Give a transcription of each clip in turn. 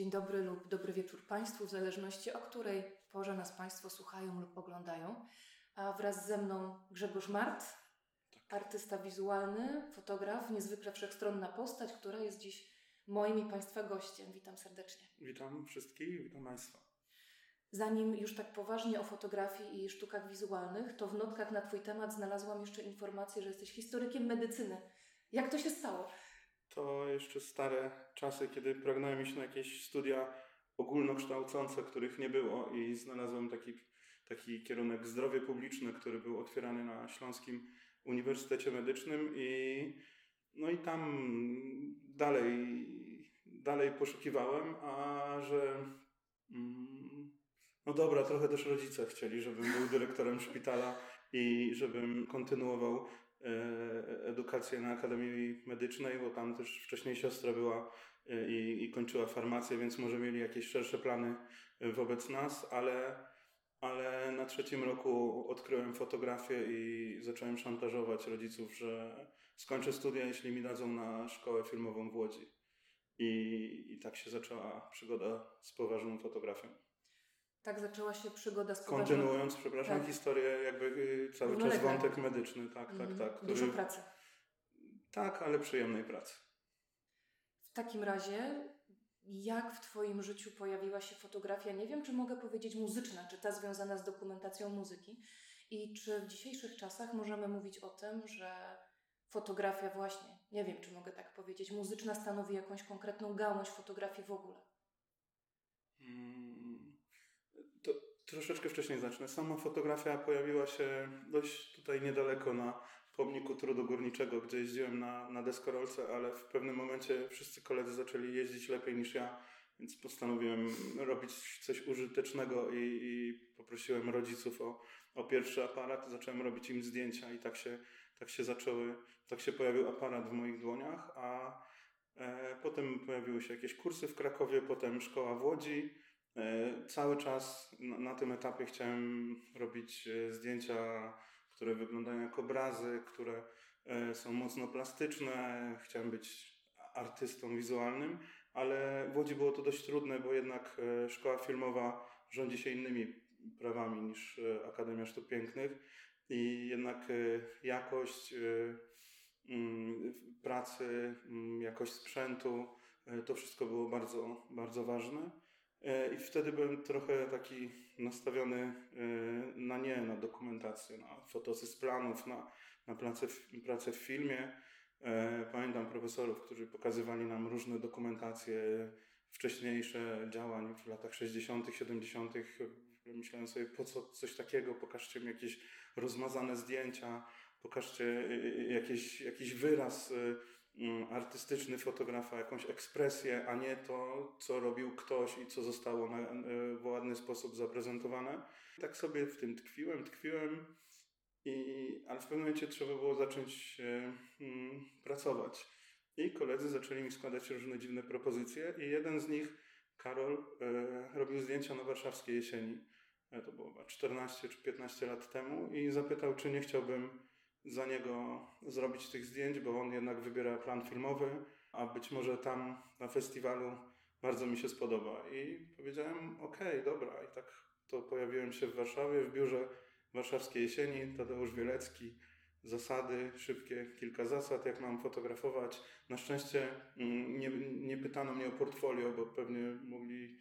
Dzień dobry lub dobry wieczór Państwu, w zależności o której porze nas Państwo słuchają lub oglądają. A wraz ze mną Grzegorz Mart, tak. artysta wizualny, fotograf, niezwykle wszechstronna postać, która jest dziś moim i Państwa gościem. Witam serdecznie. Witam wszystkich, witam Państwa. Zanim już tak poważnie o fotografii i sztukach wizualnych, to w notkach na Twój temat znalazłam jeszcze informację, że jesteś historykiem medycyny. Jak to się stało? To jeszcze stare czasy, kiedy pragnąłem iść na jakieś studia ogólnokształcące, których nie było i znalazłem taki, taki kierunek zdrowie publiczne, który był otwierany na Śląskim Uniwersytecie Medycznym i no i tam dalej, dalej poszukiwałem, a że mm, no dobra, trochę też rodzice chcieli, żebym był dyrektorem szpitala i żebym kontynuował edukację na Akademii Medycznej, bo tam też wcześniej siostra była e, i, i kończyła farmację, więc może mieli jakieś szersze plany e, wobec nas, ale, ale na trzecim roku odkryłem fotografię i zacząłem szantażować rodziców, że skończę studia, jeśli mi dadzą na szkołę filmową w Łodzi. I, i tak się zaczęła przygoda z poważną fotografią. Tak zaczęła się przygoda z Kontynuując, przepraszam, tak. historię, jakby y, cały czas wątek medyczny, tak, tak, mhm. tak. Który... Dużo pracy. Tak, ale przyjemnej pracy. W takim razie, jak w Twoim życiu pojawiła się fotografia, nie wiem, czy mogę powiedzieć muzyczna, czy ta związana z dokumentacją muzyki? I czy w dzisiejszych czasach możemy mówić o tym, że fotografia właśnie, nie wiem, czy mogę tak powiedzieć, muzyczna stanowi jakąś konkretną gałąź fotografii w ogóle? Hmm. Troszeczkę wcześniej zacznę. Sama fotografia pojawiła się dość tutaj niedaleko na pomniku trudu górniczego, gdzie jeździłem na, na deskorolce, ale w pewnym momencie wszyscy koledzy zaczęli jeździć lepiej niż ja, więc postanowiłem robić coś użytecznego i, i poprosiłem rodziców o, o pierwszy aparat. Zacząłem robić im zdjęcia i tak się, tak się zaczęły, tak się pojawił aparat w moich dłoniach, a e, potem pojawiły się jakieś kursy w Krakowie, potem szkoła w Łodzi. E, cały czas na tym etapie chciałem robić e, zdjęcia, które wyglądają jak obrazy, które e, są mocno plastyczne. Chciałem być artystą wizualnym, ale w Łodzi było to dość trudne, bo jednak szkoła filmowa rządzi się innymi prawami niż Akademia Sztuk Pięknych i jednak jakość mm, pracy, mm, jakość sprzętu, to wszystko było bardzo, bardzo ważne. E, I wtedy byłem trochę taki nastawiony e, na nie, na dokumentację, na fotosys planów, na, na pracę, w, pracę w filmie. E, pamiętam profesorów, którzy pokazywali nam różne dokumentacje wcześniejsze działań w latach 60., 70. Myślałem sobie, po co coś takiego, pokażcie mi jakieś rozmazane zdjęcia, pokażcie jakiś, wyraz artystyczny fotografa, jakąś ekspresję, a nie to, co robił ktoś i co zostało na, e, w ładny sposób zaprezentowane. Tak sobie w tym tkwiłem, tkwiłem, i, ale w pewnym momencie trzeba było zacząć mm, pracować. I koledzy zaczęli mi składać różne dziwne propozycje i jeden z nich, Karol, e, robił zdjęcia na warszawskiej jesieni. E, to było 14 czy 15 lat temu i zapytał, czy nie chciałbym za niego zrobić tych zdjęć, bo on jednak wybiera plan filmowy, a być może tam na festiwalu bardzo mi się spodoba. I powiedziałem, okej, okay, dobra. I tak to pojawiłem się w Warszawie, w biurze Warszawskiej Jesieni, Tadeusz Wielecki, zasady, szybkie kilka zasad, jak mam fotografować. Na szczęście mm, nie, nie pytano mnie o portfolio, bo pewnie mogliby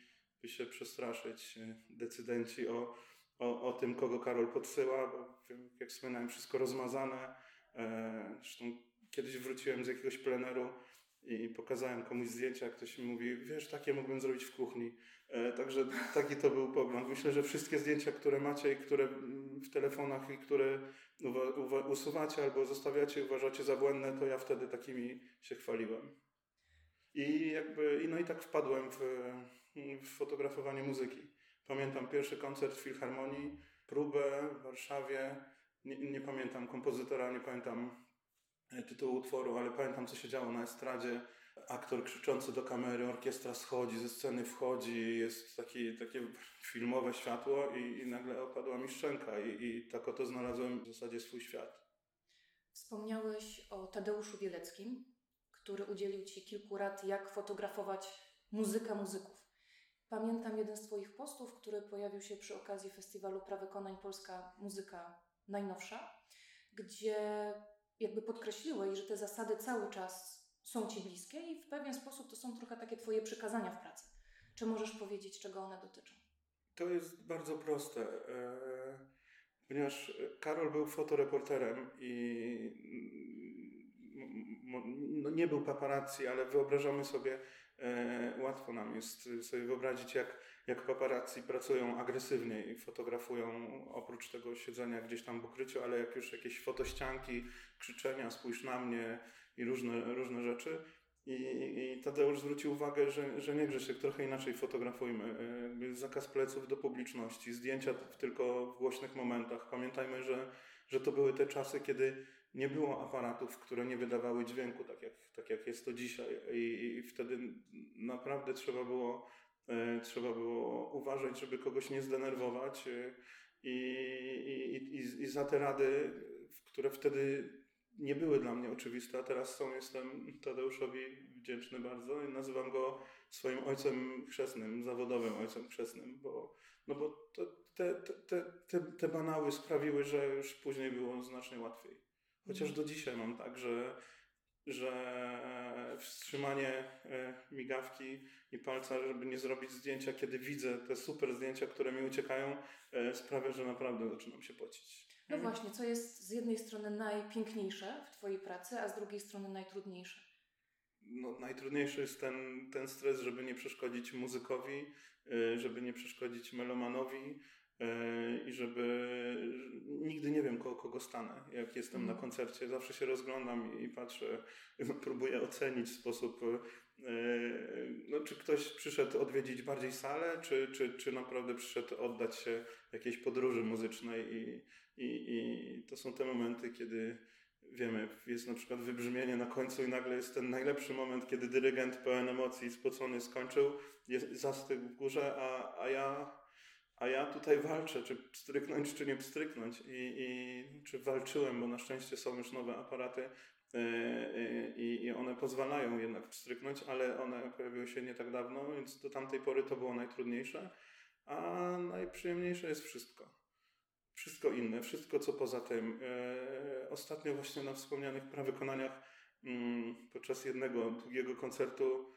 się przestraszyć e, decydenci o o, o tym, kogo Karol podsyła, bo jak wspominałem, wszystko rozmazane. E, zresztą kiedyś wróciłem z jakiegoś pleneru i pokazałem komuś zdjęcia, ktoś mi mówi, wiesz, takie mógłbym zrobić w kuchni. E, także taki to był pogląd. Myślę, że wszystkie zdjęcia, które macie i które w telefonach i które usuwacie albo zostawiacie, uważacie za błędne, to ja wtedy takimi się chwaliłem. I jakby, no i tak wpadłem w, w fotografowanie muzyki. Pamiętam pierwszy koncert w Filharmonii, próbę w Warszawie. Nie, nie pamiętam kompozytora, nie pamiętam e, tytułu utworu, ale pamiętam, co się działo na estradzie. Aktor krzyczący do kamery, orkiestra schodzi, ze sceny wchodzi, jest taki, takie filmowe światło i, i nagle opadła mi szczęka i, i tak oto znalazłem w zasadzie swój świat. Wspomniałeś o Tadeuszu Wieleckim, który udzielił Ci kilku rad, jak fotografować muzyka muzyków. Pamiętam jeden z Twoich postów, który pojawił się przy okazji festiwalu Prawykonań Polska Muzyka Najnowsza, gdzie jakby podkreśliłeś, że te zasady cały czas są Ci bliskie i w pewien sposób to są trochę takie Twoje przykazania w pracy. Czy możesz powiedzieć, czego one dotyczą? To jest bardzo proste, e, ponieważ Karol był fotoreporterem i no nie był paparazzi, ale wyobrażamy sobie, łatwo nam jest sobie wyobrazić, jak, jak paparazzi pracują agresywnie i fotografują oprócz tego siedzenia gdzieś tam w ukryciu, ale jak już jakieś fotościanki, krzyczenia, spójrz na mnie i różne, różne rzeczy. I, I Tadeusz zwrócił uwagę, że, że nie Grzesiek, trochę inaczej fotografujmy. E, zakaz pleców do publiczności, zdjęcia tylko w głośnych momentach. Pamiętajmy, że, że to były te czasy, kiedy nie było aparatów, które nie wydawały dźwięku, tak jak, tak jak jest to dzisiaj. I, i wtedy naprawdę trzeba było, e, trzeba było uważać, żeby kogoś nie zdenerwować. E, I, i, i, za te rady, które wtedy nie były dla mnie oczywiste, a teraz są, jestem Tadeuszowi wdzięczny bardzo i nazywam go swoim ojcem chrzestnym, zawodowym ojcem chrzestnym, bo, no bo to, te, te, te, te banały sprawiły, że już później było znacznie łatwiej. Chociaż do dzisiaj mam tak, że, że wstrzymanie e, migawki i palca, żeby nie zrobić zdjęcia, kiedy widzę te super zdjęcia, które mi uciekają, e, sprawia, że naprawdę zaczynam się pocić. No właśnie, co jest z jednej strony najpiękniejsze w Twojej pracy, a z drugiej strony najtrudniejsze? No, najtrudniejszy jest ten, ten stres, żeby nie przeszkodzić muzykowi, e, żeby nie przeszkodzić melomanowi, i żeby nigdy nie wiem, koło kogo stanę. Jak jestem na mhm. koncercie, zawsze się rozglądam i patrzę, próbuję ocenić sposób, e, no, czy ktoś przyszedł odwiedzić bardziej salę, czy, czy, czy naprawdę przyszedł oddać się jakiejś podróży muzycznej i, i, i to są te momenty, kiedy wiemy, jest na przykład wybrzmienie na końcu i nagle jest ten najlepszy moment, kiedy dyrygent pełen emocji spocony skończył, jest zastygł w górze, a, a ja a ja tutaj walczę, czy pstryknąć, czy nie pstryknąć. I, i czy walczyłem, bo na szczęście są już nowe aparaty yy, i, i one pozwalają jednak pstryknąć, ale one pojawiły się nie tak dawno, więc do tamtej pory to było najtrudniejsze. A najprzyjemniejsze jest wszystko. Wszystko inne, wszystko co poza tym. Yy, ostatnio właśnie na wspomnianych prawykonaniach yy, podczas jednego długiego koncertu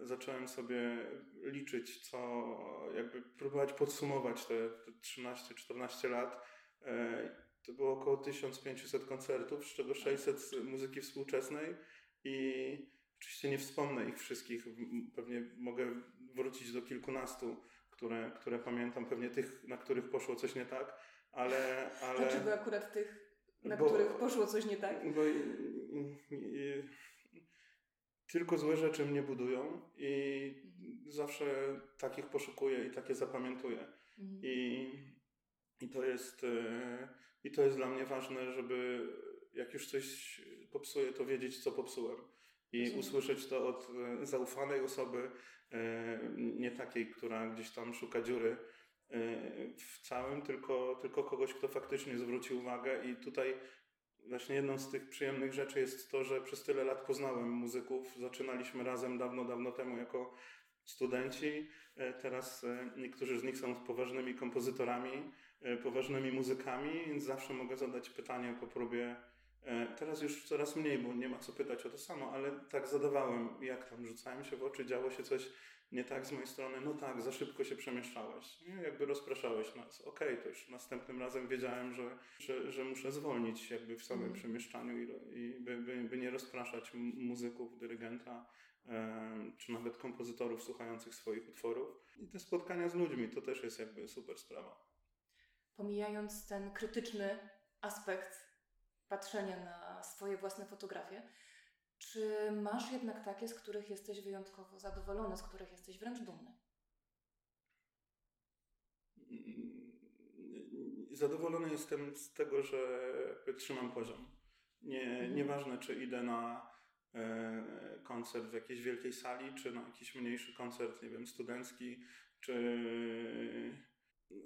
zacząłem sobie liczyć, co jakby próbować podsumować te, te 13-14 lat. To było około 1500 koncertów, z czego 600 muzyki współczesnej i oczywiście nie wspomnę ich wszystkich, pewnie mogę wrócić do kilkunastu, które, które pamiętam, pewnie tych, na których poszło coś nie tak, ale... ale Dlaczego akurat tych, na bo, których poszło coś nie tak? Bo, i, i, tylko złe rzeczy mnie budują i zawsze takich poszukuję i takie zapamiętuję. Mhm. I, i, to jest, e, I to jest dla mnie ważne, żeby jak już coś popsuję, to wiedzieć, co popsułem. I usłyszeć to od e, zaufanej osoby, e, nie takiej, która gdzieś tam szuka dziury w całym, tylko, tylko kogoś, kto faktycznie zwróci uwagę. I tutaj Właśnie jedną z tych przyjemnych rzeczy jest to, że przez tyle lat poznałem muzyków. Zaczynaliśmy razem dawno, dawno temu jako studenci. E, teraz e, niektórzy z nich są poważnymi kompozytorami, e, poważnymi muzykami, więc zawsze mogę zadać pytanie po próbie. Teraz już coraz mniej, bo nie ma co pytać o to samo, ale tak zadawałem, jak tam rzucałem się w oczy, działo się coś nie tak z mojej strony, no tak, za szybko się przemieszczałeś. Nie? Jakby rozpraszałeś nas. Okej, okay, to już następnym razem wiedziałem, że, że, że muszę zwolnić jakby w samym mm. przemieszczaniu i, i by, by, by, nie rozpraszać muzyków, dyrygenta, e, czy nawet kompozytorów słuchających swoich utworów. I te spotkania z ludźmi to też jest jakby super sprawa. Pomijając ten krytyczny aspekt patrzenia na swoje własne fotografie, czy masz jednak takie, z których jesteś wyjątkowo zadowolony, z których jesteś wręcz dumny? Zadowolony jestem z tego, że trzymam poziom. Nie, mhm. Nieważne, czy idę na e, koncert w jakiejś wielkiej sali, czy na jakiś mniejszy koncert, nie wiem, studencki, czy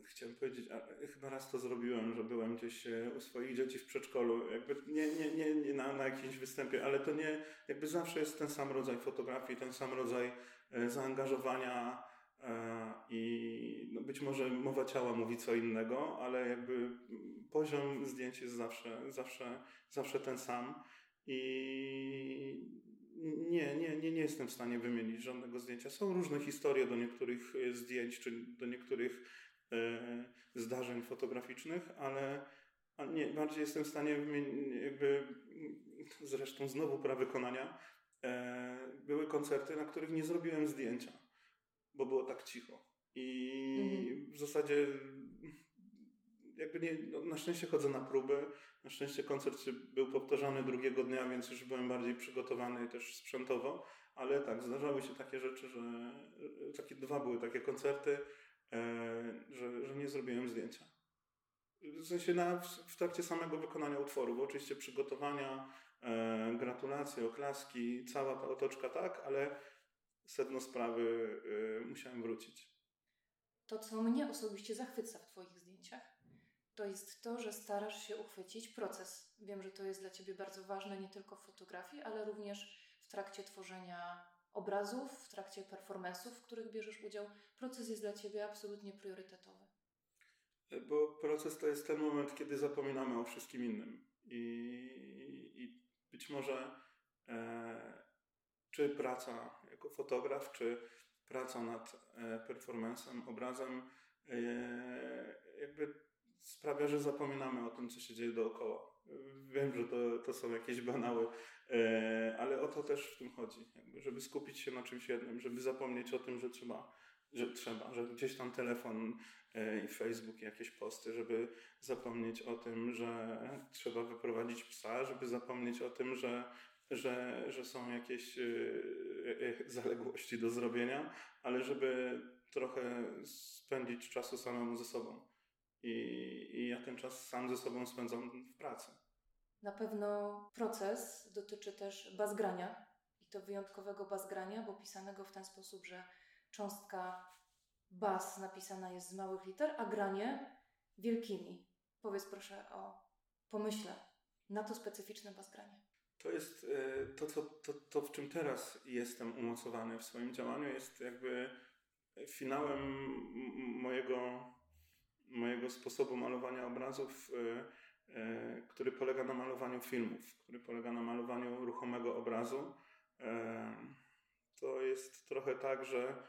Chciałem powiedzieć, a chyba raz to zrobiłem, że byłem gdzieś e, u swoich dzieci w przedszkolu, jakby nie, nie, nie, nie na, na jakimś występie, ale to nie, jakby zawsze jest ten sam rodzaj fotografii, ten sam rodzaj e, zaangażowania I no być może mowa ciała mówi co innego, ale jakby poziom zdjęć jest zawsze, zawsze, zawsze ten sam. I nie, nie, nie, nie jestem w stanie wymienić żadnego zdjęcia. Są różne historie do niektórych zdjęć, czy do niektórych e, zdarzeń fotograficznych, ale nie, bardziej jestem w stanie jakby zresztą znowu prawa wykonania. E, były koncerty, na których nie zrobiłem zdjęcia, bo było tak cicho. I mhm. w zasadzie jakby nie, no na szczęście chodzę na próby. Na szczęście koncert był powtarzany drugiego dnia, więc już byłem bardziej przygotowany też sprzętowo. Ale tak, zdarzały się takie rzeczy, że takie dwa były takie koncerty, e, że, że nie zrobiłem zdjęcia. W sensie na, w trakcie samego wykonania utworu, bo oczywiście przygotowania, e, gratulacje, oklaski, cała ta otoczka tak, ale sedno sprawy e, musiałem wrócić. To, co mnie osobiście zachwyca w Twoich zdjęciach, to jest to, że starasz się uchwycić proces. Wiem, że to jest dla Ciebie bardzo ważne nie tylko w fotografii, ale również w trakcie tworzenia obrazów, w trakcie performance'ów, w których bierzesz udział. Proces jest dla Ciebie absolutnie priorytetowy. Bo proces to jest ten moment, kiedy zapominamy o wszystkim innym. I, i być może e, czy praca jako fotograf, czy praca nad e, obrazem, e, jakby sprawia, że zapominamy o tym, co się dzieje dookoła. Wiem, że to, to są jakieś banały, e, ale o to też w tym chodzi. Jakby, żeby skupić się na czymś jednym, żeby zapomnieć o tym, że trzeba, że trzeba, że gdzieś tam telefon e, i Facebook, i jakieś posty, żeby zapomnieć o tym, że trzeba wyprowadzić psa, żeby zapomnieć o tym, że że, że są jakieś e, zaległości do zrobienia, ale żeby trochę spędzić czasu samemu ze sobą. I, I ja ten czas sam ze sobą spędzam w pracy. Na pewno proces dotyczy też bazgrania i to wyjątkowego bazgrania, bo pisanego w ten sposób, że cząstka bas napisana jest z małych liter, a granie wielkimi. Powiedz proszę o pomyśle na to specyficzne bazgranie. To jest e, to, to, to, to, w czym teraz jestem umocowany w swoim działaniu, jest jakby finałem mojego mojego sposobu malowania obrazów, y, y, który polega na malowaniu filmów, który polega na malowaniu ruchomego obrazu. Y, to jest trochę tak, że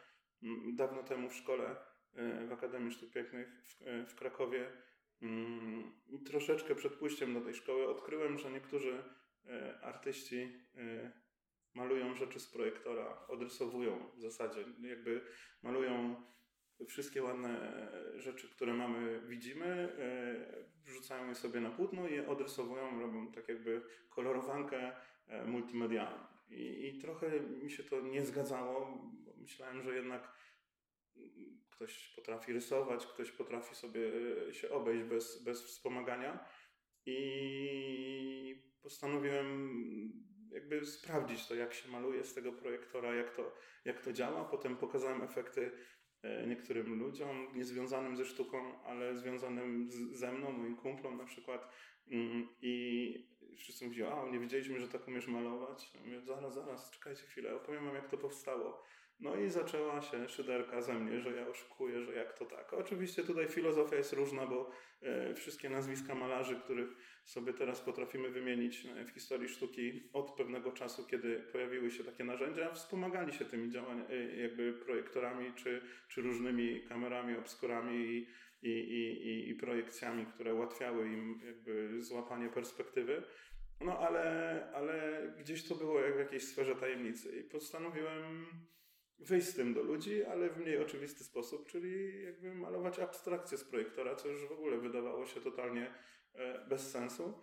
mm, dawno temu w szkole, w Akademii Sztuk Pięknych w, Krakowie, mm, troszeczkę przed pójściem do tej szkoły odkryłem, że niektórzy artyści malują rzeczy z projektora, odrysowują w zasadzie, jakby malują wszystkie ładne rzeczy, które mamy, widzimy, e, wrzucają je sobie na płótno i je odrysowują, robią tak jakby kolorowankę e, multimedialną. I, I trochę mi się to nie zgadzało, myślałem, że jednak ktoś potrafi rysować, ktoś potrafi sobie e, się obejść bez, bez wspomagania i postanowiłem jakby sprawdzić to, jak się maluje z tego projektora, jak to, jak to działa. Potem pokazałem efekty niektórym ludziom niezwiązanym ze sztuką, ale związanym z, ze mną, moim kumplom na przykład. Mm, I wszyscy mówią, a nie wiedzieliśmy, że tak umiesz malować. Ja mówię, zaraz, zaraz, czekajcie chwilę, opowiem wam jak to powstało. No i zaczęła się szyderka ze mnie, że ja oszukuję, że jak to tak. Oczywiście tutaj filozofia jest różna, bo e, wszystkie nazwiska malarzy, których sobie teraz potrafimy wymienić e, w historii sztuki od pewnego czasu, kiedy pojawiły się takie narzędzia, wspomagali się tymi działaniami, e, jakby projektorami czy, czy różnymi kamerami, obskurami i, i, i, i projekcjami, które ułatwiały im jakby złapanie perspektywy. No ale, ale gdzieś to było jak w jakiejś sferze tajemnicy i postanowiłem wyjść z tym do ludzi, ale w mniej oczywisty sposób, czyli jakby malować abstrakcję z projektora, co już w ogóle wydawało się totalnie e, bez sensu.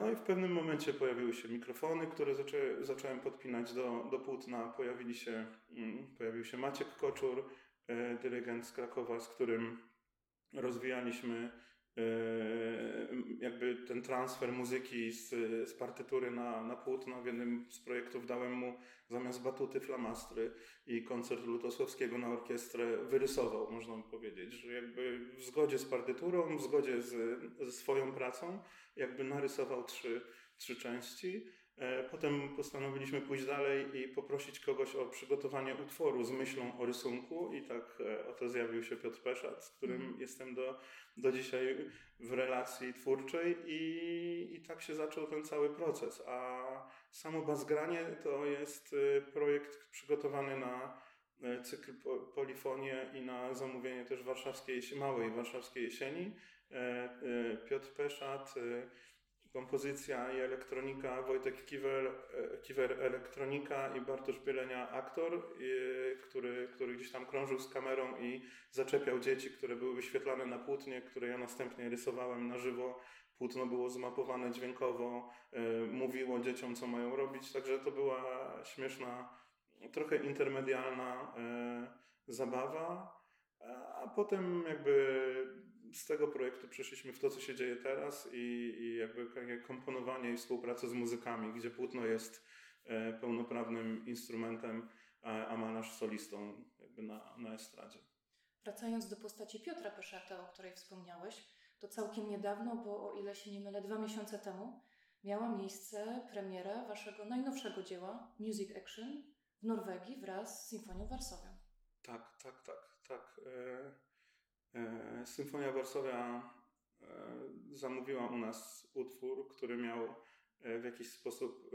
No i w pewnym momencie pojawiły się mikrofony, które zaczę, zacząłem podpinać do, do płótna. Pojawili się, mm, pojawił się Maciek Koczur, e, dyrygent z Krakowa, z którym rozwijaliśmy Yy, jakby ten transfer muzyki z, z partytury na, na płótno. W jednym z projektów dałem mu zamiast batuty flamastry i koncert Lutosławskiego na orkiestrę wyrysował, można powiedzieć, że jakby w zgodzie z partyturą, w zgodzie z, ze swoją pracą, jakby narysował trzy, trzy części. E, potem postanowiliśmy pójść dalej i poprosić kogoś o przygotowanie utworu z myślą o rysunku i tak e, oto zjawił się Piotr Peszat, z którym mm. jestem do, do dzisiaj w relacji twórczej i, i tak się zaczął ten cały proces. A samo bazgranie to jest e, projekt przygotowany na cykl Polifonie i na zamówienie też warszawskiej, małej warszawskiej jesieni. Piotr Peszat kompozycja i elektronika, Wojtek Kiwer, e, Kiwer elektronika i Bartosz Bielenia aktor, który, który gdzieś tam krążył z kamerą i zaczepiał dzieci, które były wyświetlane na płótnie, które ja następnie rysowałem na żywo. Płótno było zmapowane dźwiękowo, e, mówiło dzieciom, co mają robić, także to była śmieszna, trochę intermedialna e, zabawa. A potem jakby z tego projektu przeszliśmy w to, co się dzieje teraz i, i jakby komponowanie i współpracę z muzykami, gdzie płótno jest e, pełnoprawnym instrumentem, a, malarz solistą jakby na, na estradzie. Wracając do postaci Piotra Peszata, o której wspomniałeś, to całkiem niedawno, bo o ile się nie mylę, dwa miesiące temu, miała miejsce premiera waszego najnowszego dzieła Music Action w Norwegii wraz z Symfonią Warsowią. Tak, tak, tak, tak. E, Symfonia Warszawia e, zamówiła u nas utwór, który miał e, w jakiś sposób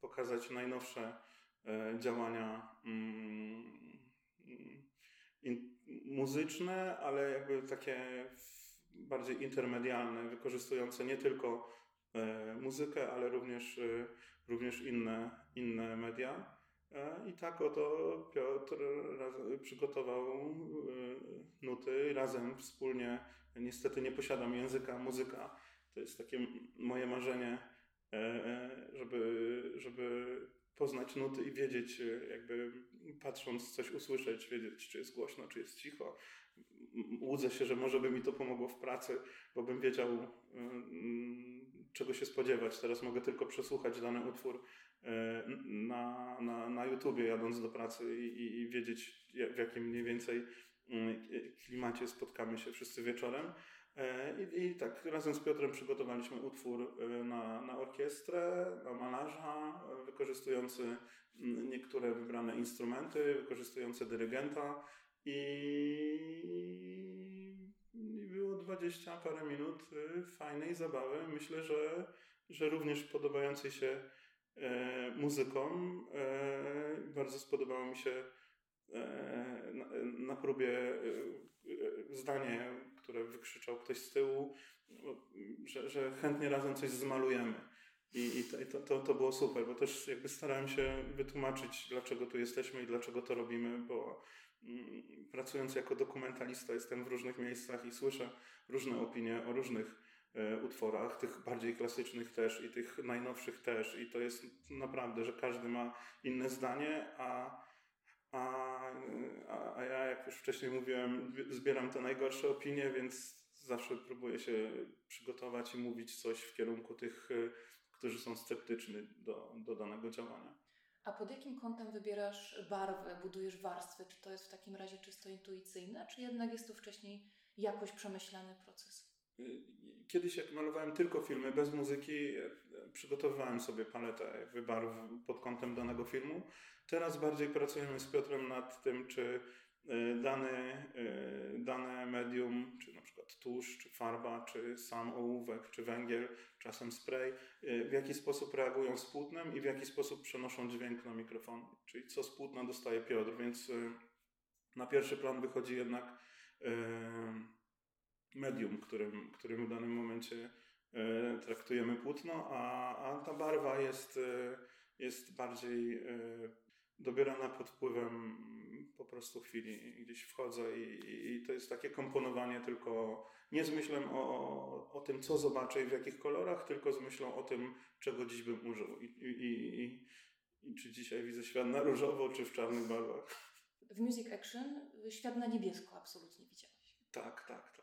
pokazać najnowsze działania mm, muzyczne, ale jakby takie bardziej intermedialne, wykorzystujące nie tylko muzykę, ale również, również inne, inne media. E, I tak oto Piotr przygotował e, nuty razem, wspólnie. Niestety nie posiadam języka muzyka. To jest takie moje marzenie, e, żeby, żeby poznać nuty i wiedzieć, jakby patrząc coś usłyszeć, wiedzieć, czy jest głośno, czy jest cicho. Łudzę się, że może by mi to pomogło w pracy, bo bym wiedział, czego się spodziewać. Teraz mogę tylko przesłuchać dany utwór E, na, na, na YouTubie jadąc do pracy i, i wiedzieć w jakim mniej więcej mm, klimacie spotkamy się wszyscy wieczorem. E, I, I, tak, razem z Piotrem przygotowaliśmy utwór e, na, na orkiestrę, na malarza, wykorzystujący mm, niektóre wybrane instrumenty, wykorzystujące dyrygenta i, i było dwadzieścia parę minut fajnej zabawy. Myślę, że, że również podobającej się e, muzyką. E, bardzo spodobało mi się e, na, na, próbie e, zdanie, które wykrzyczał ktoś z tyłu, że, że chętnie razem coś zmalujemy. I, i to, to, to, było super, bo też jakby starałem się wytłumaczyć, dlaczego tu jesteśmy i dlaczego to robimy, bo mm, pracując jako dokumentalista jestem w różnych miejscach i słyszę różne opinie o różnych E, utworach, tych bardziej klasycznych też i tych najnowszych też i to jest naprawdę, że każdy ma inne zdanie, a, a, a, ja jak już wcześniej mówiłem, zbieram te najgorsze opinie, więc zawsze próbuję się przygotować i mówić coś w kierunku tych, e, którzy są sceptyczni do, do danego działania. A pod jakim kątem wybierasz barwę, budujesz warstwy? Czy to jest w takim razie czysto intuicyjne, czy jednak jest to wcześniej jakoś przemyślany proces? Kiedyś jak malowałem tylko filmy bez muzyki, przygotowywałem sobie paletę jakby barw pod kątem danego filmu. Teraz bardziej pracujemy z Piotrem nad tym, czy e, dane, e, dane medium, czy na przykład tusz, czy farba, czy sam ołówek, czy węgiel, czasem spray, e, w jaki sposób reagują z płótnem i w jaki sposób przenoszą dźwięk na mikrofon. Czyli co z płótna dostaje Piotr, więc na pierwszy plan wychodzi jednak medium, którym, którym w danym momencie e, traktujemy płótno, a, a ta barwa jest, e, jest bardziej e, dobierana pod wpływem po prostu chwili. Gdzieś wchodzę i, i to jest takie komponowanie tylko nie z myślą o, o tym, co zobaczę i w jakich kolorach, tylko z myślą o tym, czego dziś bym użył. I, i, i, i czy dzisiaj widzę świat na różowo, czy w czarnych barwach. W Music Action świat na niebiesko absolutnie widziałeś. Tak, tak, tak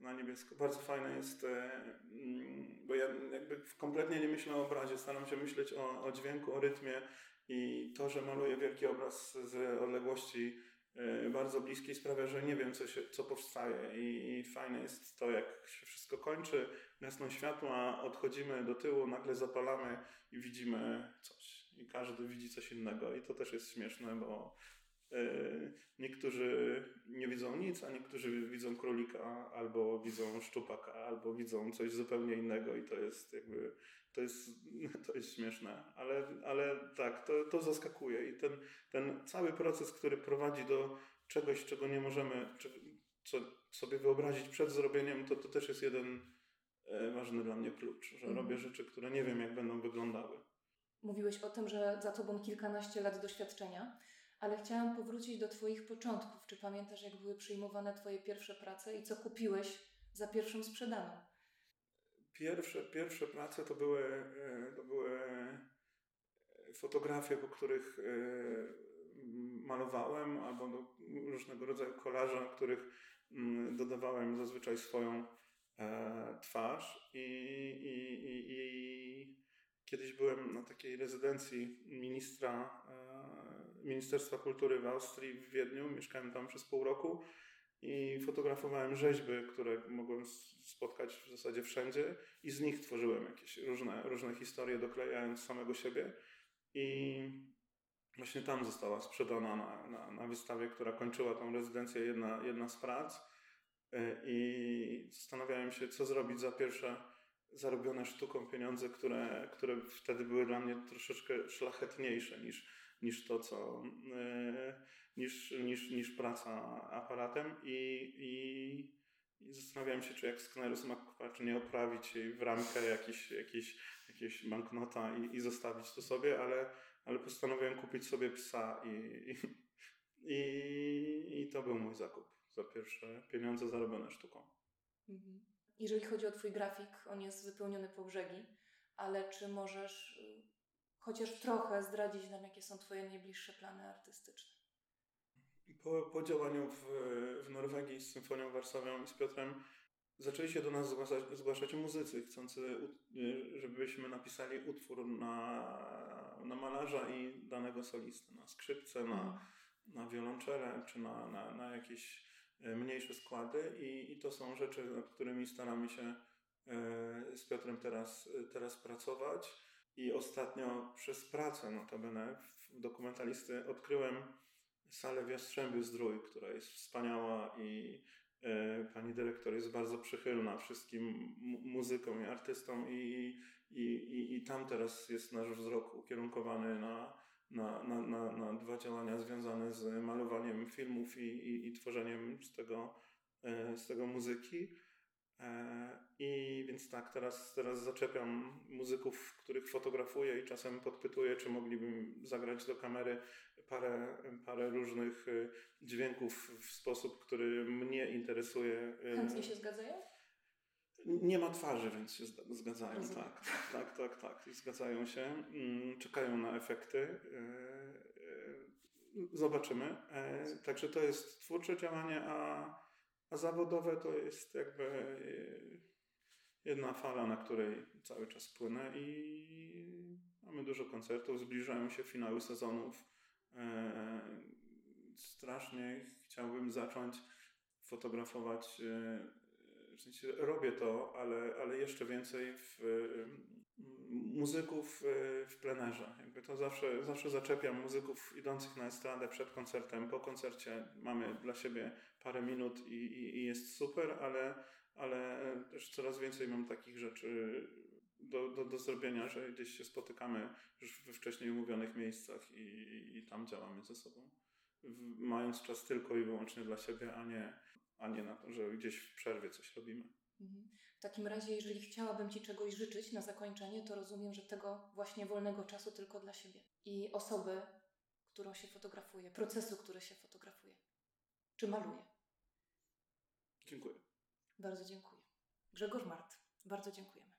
na niebiesko. Bardzo fajne jest, e, mm, bo ja jakby kompletnie nie myślę o obrazie, staram się myśleć o, o dźwięku, o rytmie i to, że maluję wielki obraz z odległości e, bardzo bliskiej sprawia, że nie wiem, co, się, co powstaje i, i fajne jest to, jak się wszystko kończy, gasną światła, odchodzimy do tyłu, nagle zapalamy i widzimy coś. I każdy widzi coś innego i to też jest śmieszne, bo niektórzy nie widzą nic, a niektórzy widzą królika, albo widzą szczupaka, albo widzą coś zupełnie innego i to jest jakby to jest, to jest śmieszne, ale, ale tak, to, to zaskakuje i ten, ten cały proces, który prowadzi do czegoś, czego nie możemy co sobie wyobrazić przed zrobieniem, to, to też jest jeden e, ważny dla mnie klucz, że mhm. robię rzeczy, które nie wiem, jak będą wyglądały. Mówiłeś o tym, że za tobą kilkanaście lat doświadczenia, ale chciałam powrócić do Twoich początków. Czy pamiętasz, jak były przyjmowane Twoje pierwsze prace i co kupiłeś za pierwszą sprzedaną? Pierwsze, pierwsze prace to były, e, to były fotografie, po których e, malowałem, albo różnego rodzaju kolaże, których mm, dodawałem zazwyczaj swoją e, twarz. I, i, i, i kiedyś byłem na takiej rezydencji ministra, Ministerstwa Kultury w Austrii, w Wiedniu. Mieszkałem tam przez pół roku i fotografowałem rzeźby, które mogłem spotkać w zasadzie wszędzie i z nich tworzyłem jakieś różne, różne historie, doklejając samego siebie i właśnie tam została sprzedana na, na, na wystawie, która kończyła tą rezydencję jedna, jedna z prac e, i zastanawiałem się, co zrobić za pierwsze zarobione sztuką pieniądze, które, które wtedy były dla mnie troszeczkę szlachetniejsze niż, niż to, co... Yy, niż, niż, niż praca aparatem i, i, i zastanawiałem się, czy jak Sknerus ma czy nie oprawić jej w ramkę jakiś, jakiś, jakieś banknota i, i zostawić to sobie, ale, ale postanowiłem kupić sobie psa i, i, i to był mój zakup za pierwsze pieniądze zarobione sztuką. Mhm. Jeżeli chodzi o Twój grafik, on jest wypełniony po brzegi, ale czy możesz chociaż trochę zdradzić nam, jakie są Twoje najbliższe plany artystyczne? Po, po działaniu w, w Norwegii z Symfonią Warsawią i z Piotrem zaczęli się do nas zgłaszać, zgłaszać muzycy, chcący, żebyśmy napisali utwór na, na malarza i danego solisty, na skrzypce, na, mhm. na wiolonczele czy na, na, na jakieś e, mniejsze składy i, i to są rzeczy, nad którymi staramy się e, z Piotrem teraz, teraz pracować. I ostatnio przez pracę notabene dokumentalisty odkryłem salę w Jastrzębiu Zdrój, która jest wspaniała i e, pani dyrektor jest bardzo przychylna wszystkim muzykom i artystom i, i, i, i tam teraz jest nasz wzrok ukierunkowany na, na, na, na, na dwa działania związane z malowaniem filmów i, i, i tworzeniem z tego, e, z tego muzyki. E, I więc tak, teraz, teraz zaczepiam muzyków, których fotografuję i czasem podpytuję, czy mogliby zagrać do kamery parę, parę różnych y, dźwięków w sposób, który mnie interesuje. Y, Chętnie się zgadzają? Nie ma twarzy, więc się zgadzają, tak, tak, tak, tak, zgadzają się, mm, czekają na efekty. Y, zobaczymy. E, także to jest twórcze działanie, a, a zawodowe to jest jakby jedna fala, na której cały czas płynę i mamy dużo koncertów, zbliżają się finały sezonów E, strasznie chciałbym zacząć fotografować. E, w sensie robię to, ale, ale jeszcze więcej w muzyków e, w plenerze. Jakby to zawsze, zawsze zaczepiam muzyków idących na estradę przed koncertem. Po koncercie mamy dla siebie parę minut i, i, i jest super, ale, ale też coraz więcej mam takich rzeczy do, do, do zrobienia, że gdzieś się spotykamy już we wcześniej umówionych miejscach i, i tam działamy ze sobą. W, mając czas tylko i wyłącznie dla siebie, a nie, a nie na to, że gdzieś w przerwie coś robimy. Mhm. W takim razie, jeżeli chciałabym Ci czegoś życzyć na zakończenie, to rozumiem, że tego właśnie wolnego czasu tylko dla siebie i osoby, którą się fotografuje, procesu, który się fotografuje czy maluje. Dziękuję. Bardzo dziękuję. Grzegorz Mart, bardzo dziękuję.